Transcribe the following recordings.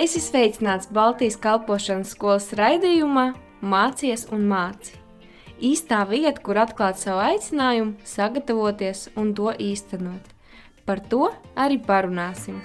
Es esmu sveicināts Baltijas kalpošanas skolas raidījumā Mācies un māci. Īstā vieta, kur atklāt savu aicinājumu, sagatavoties un to īstenot. Par to arī parunāsim.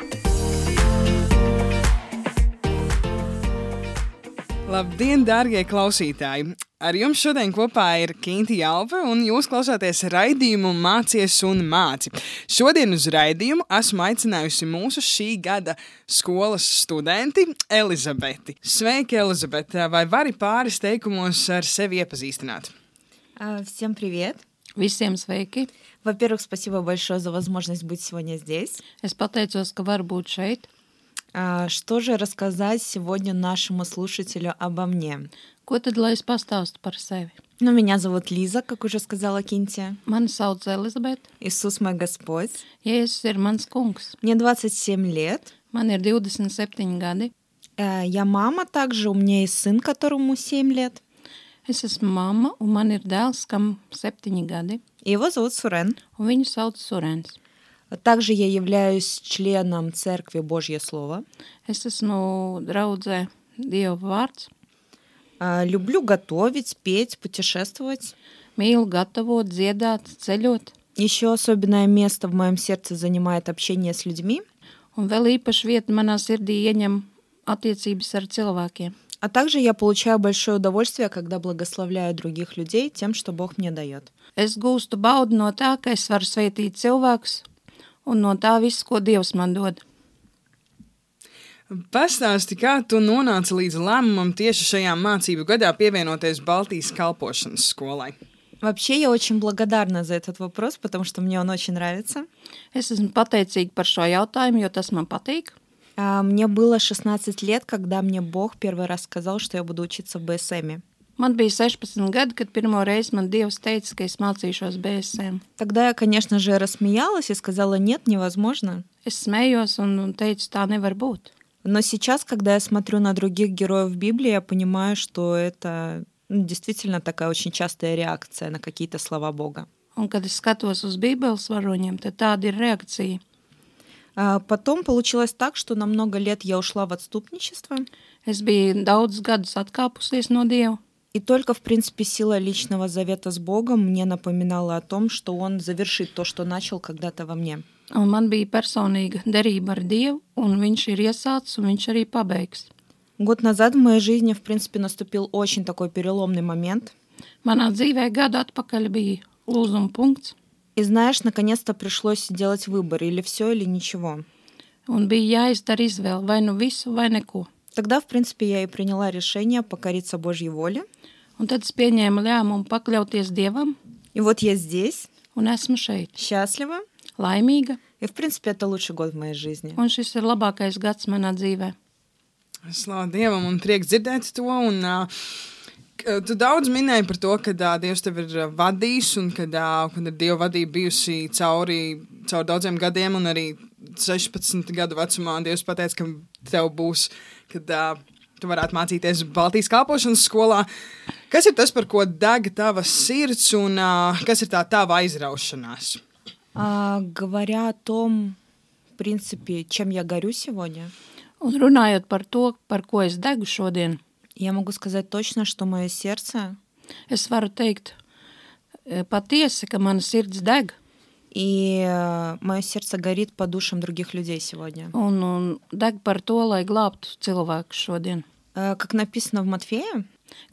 Labdien, darbie klausītāji! Ar jums šodien kopā ir Kinti Alva, un jūs klausāties raidījumu Mācies un māci. Šodien uz raidījumu esmu aicinājusi mūsu šī gada skolas studenti Elizabeti. Sveiki, Elizabete! Vai vari pāris teikumos ar sevi iepazīstināt? А, Всем привет! Visiem sveiki! Во-первых, спасибо большое за возможность быть сегодня здесь. Es pateicos, ka var būt šeit. А, Что же рассказать сегодня нашему слушателю обо мне? Ko tad lai es pastāstu par sevi? Ну, меня зовут Лиза, как уже сказала Кинти. Mani sauc Elizabete. Иисус мой Господь. Jēzus ir mans kungs. Мне 27 лет. Man ir 27 gadi. Я мама также, у меня есть сын, которому 7 лет. Es esmu mamma, un man ir dēls, kam 7 gadi, Его зовут Сурен. un viņu sauc Surens. Также я являюсь членом Церкви Божье Слово. Es esmu draudzē Dieva vārds. А, Люблю готовить, петь, путешествовать. Mīlu gatavot, dziedāt, ceļot, Еще особенное место в моем сердце занимает общение с людьми. un vēl īpaši vieta manā sirdī ieņem attiecības ar cilvēkiem. А также я получаю большое удовольствие, когда благословляю других людей тем, что Бог мне дает. Es gūstu baudu no tā, ka es varu sveitīt cilvēkus un no tā viss, ko Dievs man dod. Pastāsti, kā tu nonāci līdz lēmumam tieši šajā mācību gadā pievienoties Baltijas kalpošanas skolai. Вообще, я очень благодарна за этот вопрос, потому что мне он очень нравится. Es esmu pateicīga par šo jautājumu, jo tas man patīk. А, Мне было 16 лет, когда мне Бог первый раз сказал, что я буду учиться в БСМе. Man bija 16 gadi, kad pirmo reizi man Dievs teica, ka es mācīšos BSM. Тогда я, конечно же, рассмеялась и сказала, нет, невозможно. Es smējos un un teicu, tā nevar būt. Но сейчас, когда я смотрю на других героев Библии, я понимаю, что это ну, действительно такая очень частая реакция на какие-то слова Бога. Un, kad es skatos uz Bībeles varoņiem, tad tāda ir reakcija. А Потом получилось так, что на много лет я ушла в отступничество. Es biju daudzus gadus atkāpusies no Dieva, И только, в принципе, сила личного завета с Богом мне напоминала о том, что Он завершит то, что начал когда-то во мне. un man bija personīga derība ar Dievu, un Viņš ir iesācis, un Viņš arī pabeigs. Год назад в моей жизни, в принципе, наступил очень такой переломный момент. Manā dzīvē gadu atpakaļ bija lūzuma punkts, И знаешь, наконец-то пришлось делать выбор, или все, или ничего. un bija jāizdara izvēle vai nu visu, vai neko. Тогда, в принципе, я и приняла решение покориться Божьей воле. Un tad es pieņēmu lēmumu pakļauties Dievam, И вот я здесь, un esmu šeit, счастлива. laimīga, И, в принципе, это лучший год в моей жизни. un šis ir labākais gads manā dzīvē. Slavu Dievam un prieks dzirdēt to. Un, uh, k- Tu daudz minēji par to, ka uh, Dievs tevi ir uh, vadījis un ka uh, kad ir Dieva vadība bijusi cauri, cauri daudziem gadiem, un arī 16 gadu vecumā Dievs pateica, ka tev būs, kad uh, tu varētu mācīties Baltijas kalpošanas skolā. Kas ir tas, par ko deg tava sirds, un uh, kas ir tā tava aizraušanās? А, говоря о том, в принципе, чем я горю сегодня, Un runājot par to, par ko es degu šodien, я могу сказать точно, что мое сердце es varu teikt e, patiesi, ka mana sirds deg, и мое сердце горит по душам других людей сегодня. un, un deg par to, lai glābtu cilvēku šodien. Э, Как написано в Матфея,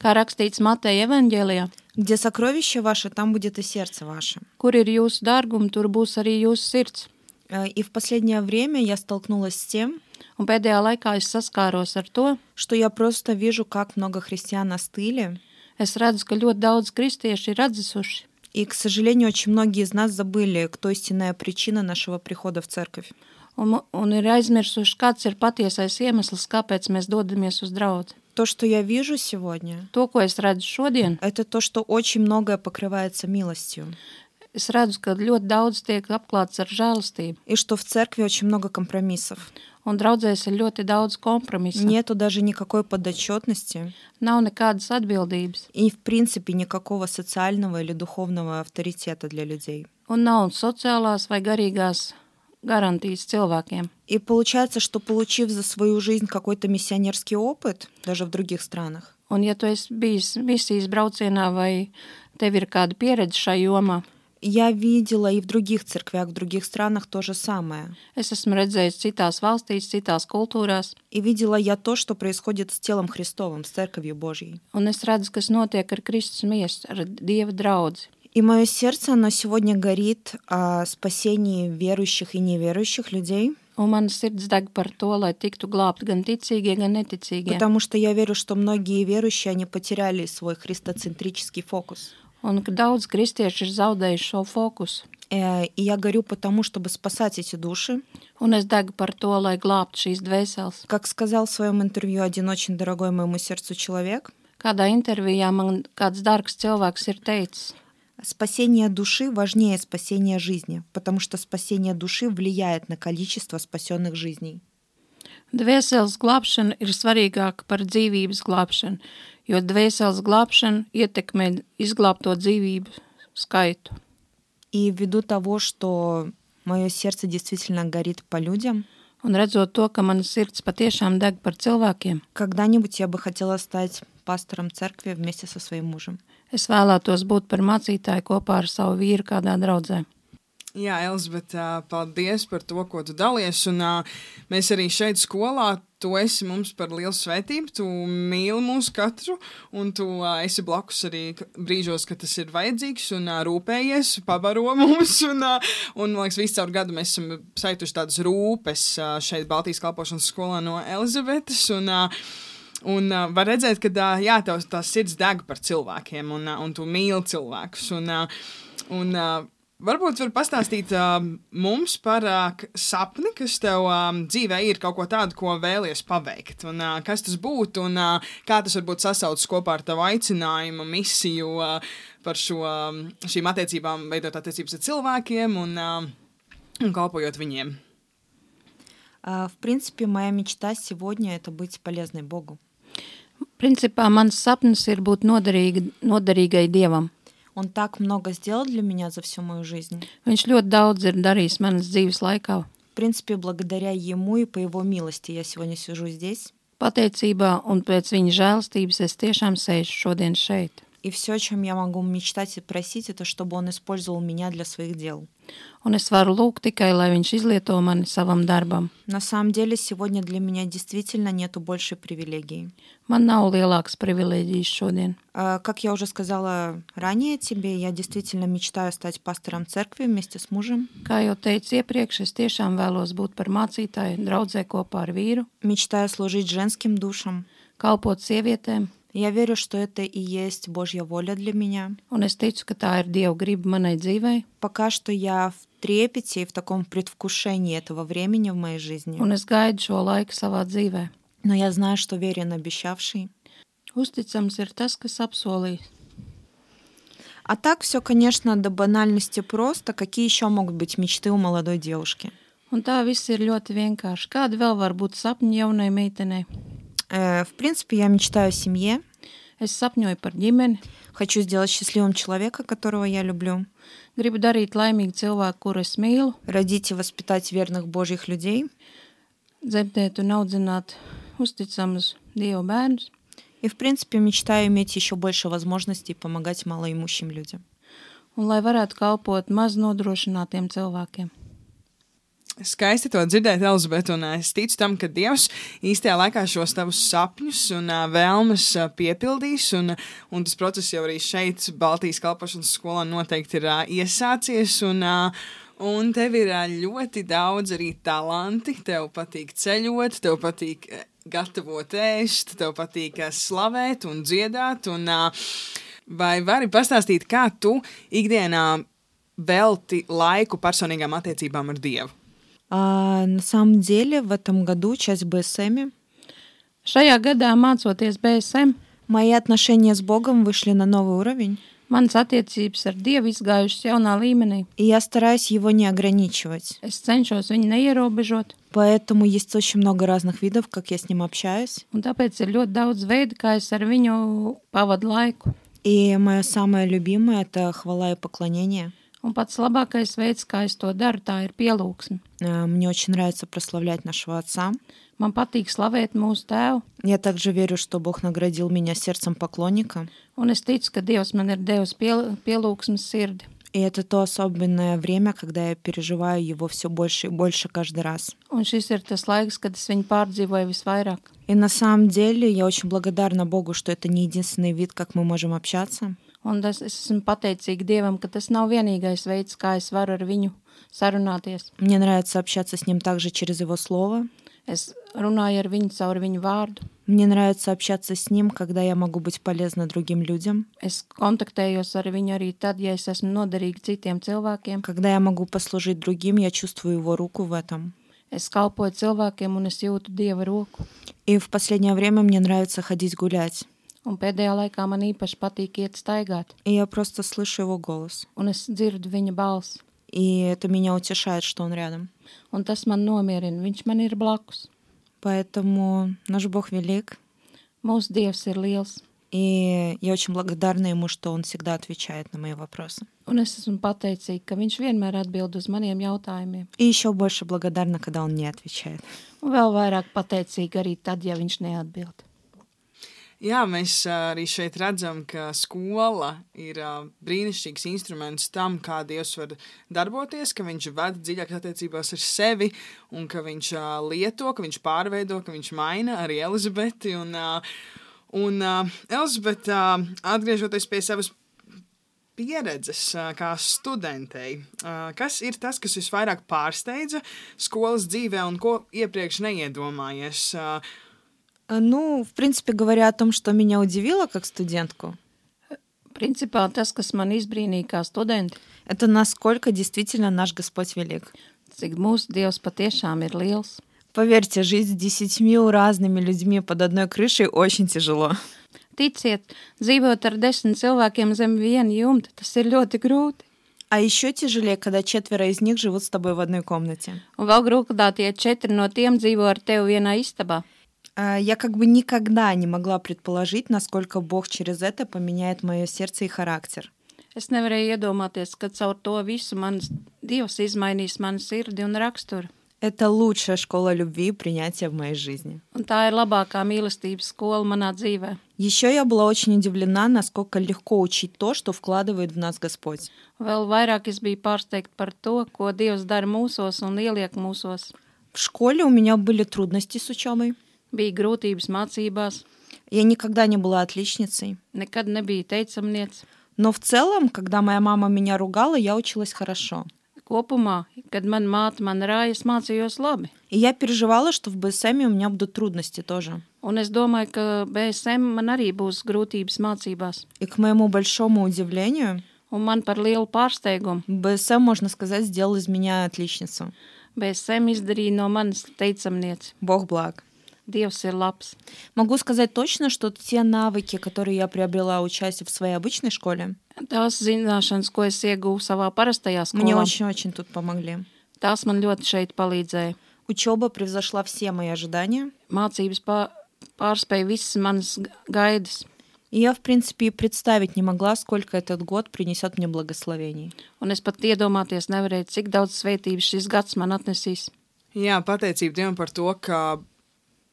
Kā rakstīts Mateja evaņģēlijā, где сокровище ваше, там будет и сердце ваше. kur ir jūsu dārgumi, tur būs arī jūsu sirds. Э, И в последнее время я столкнулась с тем, Un pēdējā laikā es saskāros ar to, что я просто вижу, как много христиан остыли. es redzu, ka ļoti daudz kristieši ir atdzisuši. И, к сожалению, очень многие из нас забыли, кто истинная причина нашего прихода в церковь. Un, mu- un ir aizmirsuši, kāds ir patiesais iemesls, kāpēc mēs dodamies uz draugu. То, что я вижу сегодня, To, ko es redzu šodien, это то, что очень многое покрывается милостью. es redzu, ka ļoti daudz tiek apklāts ar žēlastību. И что в церкви очень много компромиссов. Un draudzēs ir ļoti daudz kompromisu. Нету даже никакой подотчетности Nav nekādas atbildības. и, в принципе, никакого социального или духовного авторитета для людей. Un nav sociālās vai garīgās garantijas cilvēkiem. И получается, что получив за свою жизнь какой-то миссионерский опыт, даже в других странах, Un, ja tu esi bijis misijas braucienā vai tev ir kāda pieredze šajā jomā, я видела и в других церквях, в других странах то же самое. es esmu redzējis citās valstīs, citās kultūrās, И видела я то, что происходит с телом Христовым, с Церковью Божьей. un es redzu, kas notiek ar Kristus miesu, ar Dieva draudzi. И мое сердце, оно сегодня горит о спасении верующих и неверующих людей, Un man sirds deg par to, lai tiktu glābti gan ticīgie, gan neticīgie. потому что я верю, что многие верующие, они потеряли свой христоцентрический фокус. Un ka daudz kristieši ir zaudējuši šo fokusu. Э, И я горю потому, чтобы спасать эти души. Un es degu par to, lai glābtu šīs dvēseles. Как сказал в своем интервью один очень дорогой моему сердцу человек, Kādā intervijā man kāds dārgs cilvēks ir teicis, спасение души важнее спасения жизни, потому что спасение души влияет на количество спасенных жизней. Dvēseles glābšana ir svarīgāka par dzīvības glābšanu, jo dvēseles glābšana ietekmē izglābto dzīvību skaitu. И ввиду того, что мое сердце действительно горит по людям, Un redzot to, ka mana sirds patiešām deg par cilvēkiem, когда-нибудь я бы хотела стать пастором церкви вместе со своим мужем. es vēlētos būt par mācītāju kopā ar savu vīru kādā draudzē. Jā, Elizabete, paldies par to, ko tu dalies. Un, mēs arī šeit skolā, tu esi mums par lielu svētību. Tu mīli mūs katru, un tu esi blakus arī brīžos, kad tas ir vajadzīgs, un rūpējies, pabaro mums. Un, un man liekas, visu caur gadu mēs esam saituši tādas rūpes šeit Baltijas kalpošanas skolā no Elizabetes. Un, Un uh, var redzēt, ka uh, jā, tavs, tās sirds deg par cilvēkiem, un, uh, un tu mīli cilvēkus. Un, uh, un, uh, Varbūt var pastāstīt uh, mums par uh, k- sapni, kas tev um, dzīvē ir kaut ko tādu, ko vēlies paveikt. Un, uh, kas tas būtu un uh, kā tas varbūt sasaucas kopā ar tavu aicinājumu, misiju uh, par šo, um, šīm attiecībām, veidot attiecības ar cilvēkiem un, uh, un kalpojot viņiem. А, В принципе, моя мечта сегодня — это быть полезной Богу. Principā mans sapnis ir būt noderīga, noderīgai Dievam. Он так много сделал для меня за всю мою жизнь. Viņš ļoti daudz ir darījis manas dzīves laikā. В принципе, благодаря Ему и по Его милости я сегодня сижу здесь. Pateicībā un pēc viņa žēlastības es tiešām sēžu šodien šeit. И все, о чем я могу мечтать и просить, это чтобы Он использовал меня для своих дел. Un es varu lūgt tikai, lai viņš izlieto mani savam darbam. На самом деле, сегодня для меня действительно нету большей привилегии. Man nav lielākas privilēģijas šodien. А, Как я уже сказала ранее тебе, я действительно мечтаю стать пастором церкви вместе с мужем. Kā jau teicu iepriekš, es tiešām vēlos būt par mācītāju, draudzē kopā ar vīru, Мечтаю служить женским душам. kalpot sievietēm, Я верю, что это и есть Божья воля для меня. un es ticu, ka tā ir Dieva griba manai dzīvei, Пока что я в трепете и в таком предвкушении этого времени в моей жизни. un es gaidu šo laiku savā dzīvē. Но я знаю, что верен обещавший. Uzticams ir tas, kas apsolīja. А так все, конечно, до банальности просто. Какие еще могут быть мечты у молодой девушки? Un tā viss ir ļoti vienkārši. Kāda vēl var būt sapņi jaunai meitenei? Э, В принципе, я мечтаю о семье. Es sapņoju par ģimeni, Хочу сделать счастливым человека, которого я люблю. gribu darīt laimīgu cilvēku, kuru es mīlu, Родить и воспитать верных Божьих людей. dzemdēt un audzināt uzticamus Dieva bērnus. И, в принципе, мечтаю иметь еще больше возможностей помогать малоимущим людям. un lai varētu kalpot maz nodrošinātiem cilvēkiem. Skaisti to dzirdēt, Elizabete, un es ticu tam, ka Dievs īstajā laikā šos tavus sapņus un vēlmes piepildīs, un, un tas process jau arī šeit, Baltijas kalpošanas skolā, noteikti ir iesācies, un, un tev ir ļoti daudz arī talanti, tev patīk ceļot, tev patīk gatavot ēst, tev patīk slavēt un dziedāt, un vai vari pastāstīt, kā tu ikdienā velti laiku personīgām attiecībām ar Dievu? А на самом деле в этом году, часть БСМ, Šajā gadā, mācoties BSM, мои отношения с Богом вышли на новый уровень, manas attiecības ar Dievu izgājušas jaunā līmenī. и я стараюсь его не ограничивать. Es cenšos viņu neierobežot, Поэтому есть очень много разных видов, как я с ним общаюсь. un tāpēc ir ļoti daudz veidu, kā es ar viņu pavadu laiku. И мое самое любимое — это хвала и поклонение. Un pats labākais veids, kā es to daru, tā ir pielūgsme. Э, Мне очень нравится прославлять нашего Отца. Man patīk slavēt mūsu tēvu, Я также верю, что Бог наградил меня сердцем поклонника. un es ticu, ka Dievs man ir devis piel, pielūgsmes sirdi. И это то особенное время, когда я переживаю его все больше и больше каждый раз. Laiks. И на самом деле я очень благодарна Богу, что это не единственный вид, как мы можем общаться. Un tas, es esmu pateicīga Dievam, ka tas nav vienīgais veids, kā es varu ar viņu sarunāties. Мне нравится общаться с Ним также через Его Слово. Es runāju ar viņu caur viņu vārdu. Мне нравится общаться с Ним, когда я могу быть полезна другим людям, Es kontaktējos ar viņu arī tad, ja es esmu noderīga citiem cilvēkiem. когда я могу послужить другим, я чувствую Его руку в этом. Es kalpoju cilvēkiem un es jūtu Dieva roku. И в последнее время мне нравится ходить гулять. Un pēdējā laikā man īpaši patīk iet staigāt, И я просто слышу Его голос. un es dzirdu viņa balsi. И это меня утешает, что Он рядом. Un tas man nomierina, viņš man ir blakus. Поэтому наш Бог велик. Mūsu Dievs ir liels, И я очень благодарна Ему, что Он всегда отвечает на мои вопросы. un es esmu pateicīga, ka viņš vienmēr atbild uz maniem jautājumiem. И еще больше благодарна, когда Он не отвечает. Un vēl vairāk pateicīga arī tad, ja viņš neatbild. Jā, mēs arī šeit redzam, ka skola ir brīnišķīgs instruments tam, kā Dievs var darboties, ka viņš ved dziļāk attiecībās ar sevi, un ka viņš lieto, ka viņš pārveido, ka viņš maina arī Elizabeti. Un, un ā, atgriežoties pie savas pieredzes kā studentei, kas ir tas, kas visvairāk pārsteidza skolas dzīvē un ko iepriekš neiedomājies? Ā, А, Ну, в принципе, говоря о том, что меня удивило как студентку, Principā tas, kas man izbrīnīja kā studenti, это насколько действительно наш Господь велик. cik mūsu Dievs patiešām ir liels. Поверьте, жить с десятью разными людьми под одной крышей очень тяжело. Ticiet, dzīvot ar desmit cilvēkiem zem viena jumta, tas ir ļoti grūti. А еще тяжелее, когда четверо из них живут с тобой в одной комнате. Un vēl grūtāk, ja četri no tiem dzīvo ar tevi vienā istabā. А, Я как бы никогда не могла предположить, насколько Бог через это поменяет мое сердце и характер. Es nevarēju iedomāties, ka caur to visu mans Dievs izmainīs manu sirdi un raksturu. Это лучшая школа любви и принятия в моей жизни. Un tā ir labākā mīlestības skola manā dzīvē. Еще я была очень удивлена, насколько легко учить то, что вкладывает в нас Господь. Vēl vairāk es biju pārsteigta par to, ko Dievs dara mūsos un ieliek mūsos. В школе у меня были трудности с учебой. Bija grūtības mācībās, Я никогда не была отличницей. nekad nebija teicamniece. Но в целом, когда моя мама меня ругала, я училась хорошо. Kopumā, kad man māte man rāja, es mācījos labi. И я переживала, что в БСМ у меня будут трудности тоже. Un es domāju, ka BSM man arī būs grūtības mācībās. И к моему большому удивлению, Un man par lielu pārsteigumu БСМ, можно сказать, сделал из меня отличницу. BSM izdarīja no manis teicamnieci. Бог благ. Dievs ir labs. Могу сказать точно, что те навыки, которые я приобрела, учась в своей обычной школе, Tās zināšanas, ko es ieguvu savā parastajā мне skolā, очень-очень тут помогли. tās man ļoti šeit palīdzēja. Учеба превзошла все мои ожидания. Mācības pā, pārspēja visas manas g- gaidas. И я, в принципе, и представить не могла, сколько этот год принесет мне благословений. Un es pat iedomāties nevarēju, cik daudz svētības šis gads man atnesīs. Jā, pateicība Dievam par to, ka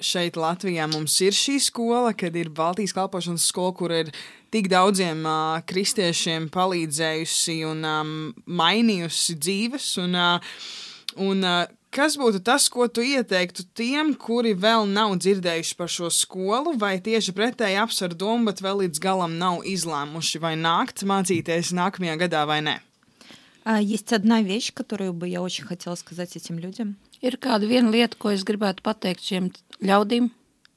šeit Latvijā mums ir šī skola, kad ir Baltijas kalpošanas skola, kur ir tik daudziem uh, kristiešiem palīdzējusi un um, mainījusi dzīves. Un, uh, un, uh, kas būtu tas, ko tu ieteiktu tiem, kuri vēl nav dzirdējuši par šo skolu, vai tieši pretēji apsver domu, bet vēl līdz galam nav izlēmuši, vai nākt mācīties nākamajā gadā vai nē? А есть одна вещь, которую бы я очень хотела сказать этим людям. Ir kāda viena lieta, ko es gribētu pateikt šiem ļaudīm.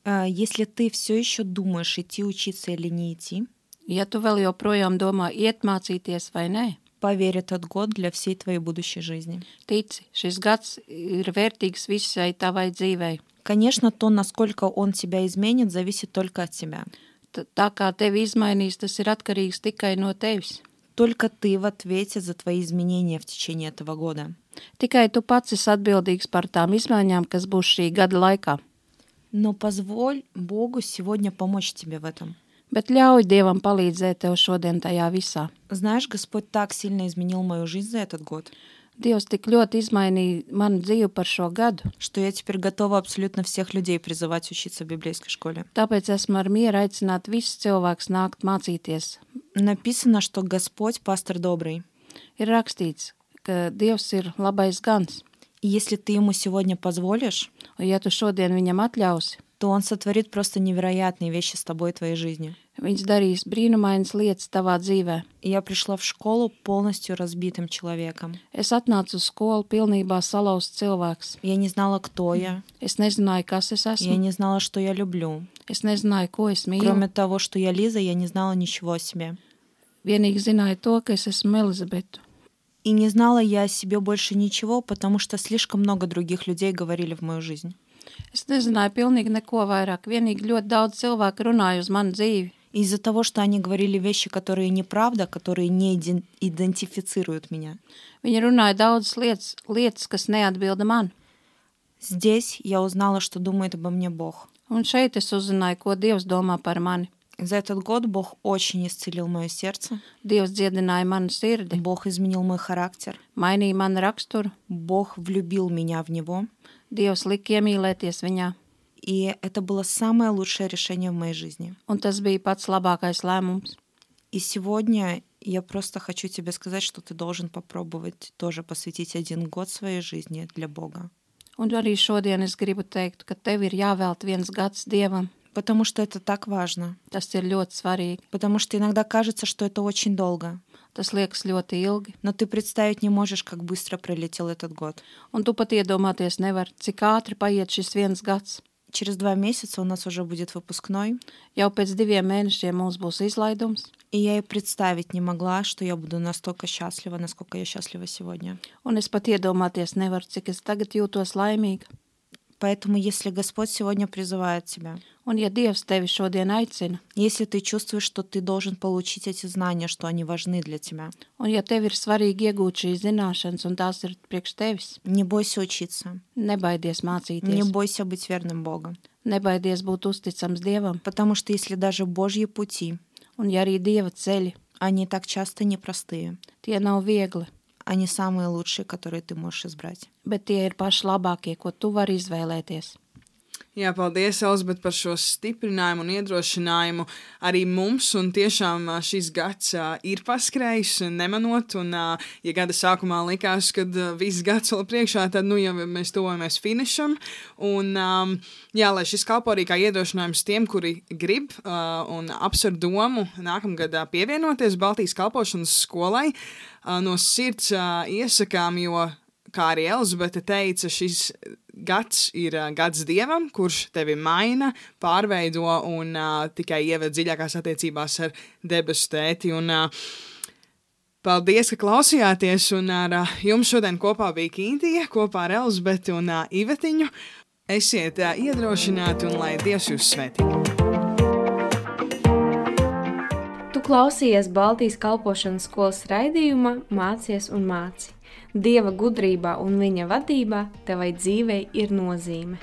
А, Если ты все еще думаешь, идти учиться или не идти, Ja tu vēl joprojām domā, iet mācīties vai nē, поверь, этот год для всей твоей будущей жизни. tici, šis gads ir vērtīgs visai tavai dzīvei. Конечно, то, насколько он тебя изменит, зависит только от тебя. T- Tā kā tevi izmainīs, tas ir atkarīgs tikai no tevis. Только ты в ответе за твои изменения в течение этого года. Tikai tu pats esi atbildīgs par tām izmaiņām, kas būs šī gada laikā. Но позволь Богу сегодня помочь тебе в этом. Bet ļauj Dievam palīdzēt tev šodien tajā visā. Знаешь, Господь так сильно изменил мою жизнь за этот год, Dievs tik ļoti izmainīja manu dzīvi par šo gadu, что я теперь готова абсолютно всех людей призывать учиться в библейской школе. tāpēc esmu ar mieru aicināt visus cilvēkus nākt mācīties. Написано, что Господь пастор добрый. Ir rakstīts, ka Dievs ir labais gans, И если ты ему сегодня позволишь, un ja tu šodien viņam atļausi, то он сотворит просто невероятные вещи с тобой и твоей жизнью. viņš darīs brīnumainas lietas tavā dzīvē. И я пришла в школу полностью разбитым человеком. Es atnācu uz skolu pilnībā salauzts cilvēks. Я не знала, кто я. Es nezināju, kas es Я esmu. не знала, что я люблю. Es nezināju, ko es mīlu. Кроме того, что я Лиза, я не знала ничего о себе. Vienīgi zināju to, ka es esmu Elizabete. И не знала я о себе больше ничего, потому что слишком много других людей говорили в мою жизнь. Es nezināju pilnīgi neko vairāk. Vienīgi ļoti daudz cilvēku runāja uz manu dzīvi. И из-за того, что они говорили вещи, которые неправда, которые не иден- идентифицируют меня, Viņi runāja daudzas lietas, lietas, kas neatbilda man. здесь я узнала, что думает обо мне Бог. Un šeit es uzzināju, ko Dievs domā par mani. За этот год Бог очень исцелил мое сердце. Dievs dziedināja manu sirdi, Бог изменил мой характер. mainīja manu raksturu, Бог влюбил меня в Него. Dievs lika iemīlēties viņā. И это было самое лучшее решение в моей жизни. Un tas bija pats labākais lēmums. И сегодня я просто хочу тебе сказать, что ты должен попробовать тоже посвятить один год своей жизни для Бога. Un arī šodien es gribu teikt, ka tev ir jāvēlt viens gads Dievam. Потому что это так важно. Tas ir ļoti svarīgi. Потому что иногда кажется, что это очень долго. Tas liekas ļoti ilgi. Но ты представить не можешь, как быстро пролетел этот год. Un tu pat iedomāties nevar, cik ātri paiet šis viens gads. Через два месяца у нас уже будет выпускной. Jau pēc diviem mēnešiem mums būs izlaidums, И я и представить не могла, что я буду настолько счастлива, насколько я счастлива сегодня. un es pat iedomāties nevaru, cik es tagad jūtos laimīga. Поэтому, если Господь сегодня призывает тебя, Un ja Dievs tevi šodien aicina, если ты чувствуешь, что ты должен получить эти знания, что они важны для тебя, un ja tev ir svarīgi iegūt šīs zināšanas, un tās ir priekš tevis, не бойся учиться, nebaidies не mācīties, бойся быть верным Богу. nebaidies būt uzticams Dievam, Потому что если даже Божьи пути, un ja arī Dieva ceļi, они так часто непростые, tie nav viegli, они самые лучшие, которые ты можешь избрать. bet tie ir paši labākie, ko tu vari izvēlēties. Jā, paldies, Elizabet, par šo stiprinājumu un iedrošinājumu arī mums. Un tiešām šis gads ir paskrējis, nemanot. Un, ja gada sākumā likās, ka viss gads vēl priekšā, tad nu jau mēs tuvojamies finišam. Un, jā, lai šis kalpo arī kā iedrošinājums tiem, kuri grib un apsver domu nākamgad ā, pievienoties Baltijas kalpošanas skolai, no sirds iesakām, jo kā arī Elizabete teica, šis gads ir gads dievam, kurš tevi maina, pārveido un uh, tikai ieved dziļākās attiecībās ar debesu tēti. Un, uh, Paldies, ka klausījāties, un ar uh, jums šodien kopā bija Kīntija, kopā ar Elizabeti un uh, Ivetiņu. Esiet uh, iedrošināti un lai Dievs jūs svētī! Tu klausies Baltijas kalpošanas skolas raidījumā, mācies un māci. Dieva gudrībā un viņa vadībā tevai dzīvei ir nozīme.